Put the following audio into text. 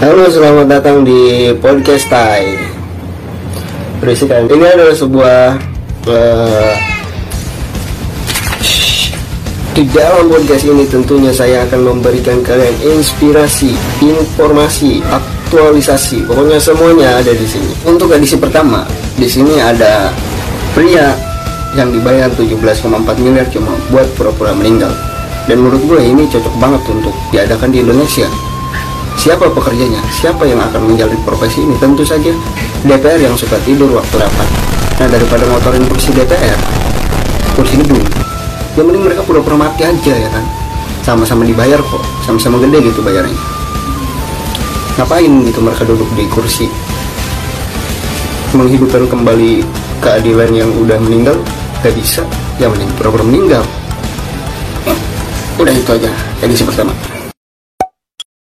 Halo, selamat datang di podcast Tai. Berisikan. Ini adalah sebuah uh, di dalam podcast ini tentunya saya akan memberikan kalian inspirasi, informasi, aktualisasi, pokoknya semuanya ada di sini. Untuk edisi pertama, di sini ada pria yang dibayar 17,4 miliar cuma buat pura-pura meninggal. Dan menurut gue ini cocok banget untuk diadakan di Indonesia Siapa pekerjanya? Siapa yang akan menjalani profesi ini? Tentu saja DPR yang suka tidur waktu rapat. Nah daripada ngotorin kursi DPR, kursi gedung, yang mending mereka pura-pura mati aja ya kan. Sama-sama dibayar kok, sama-sama gede gitu bayarnya. Ngapain gitu mereka duduk di kursi? Menghidupkan kembali keadilan yang udah meninggal? Gak bisa, yang mending pura-pura meninggal. Udah itu aja, edisi pertama.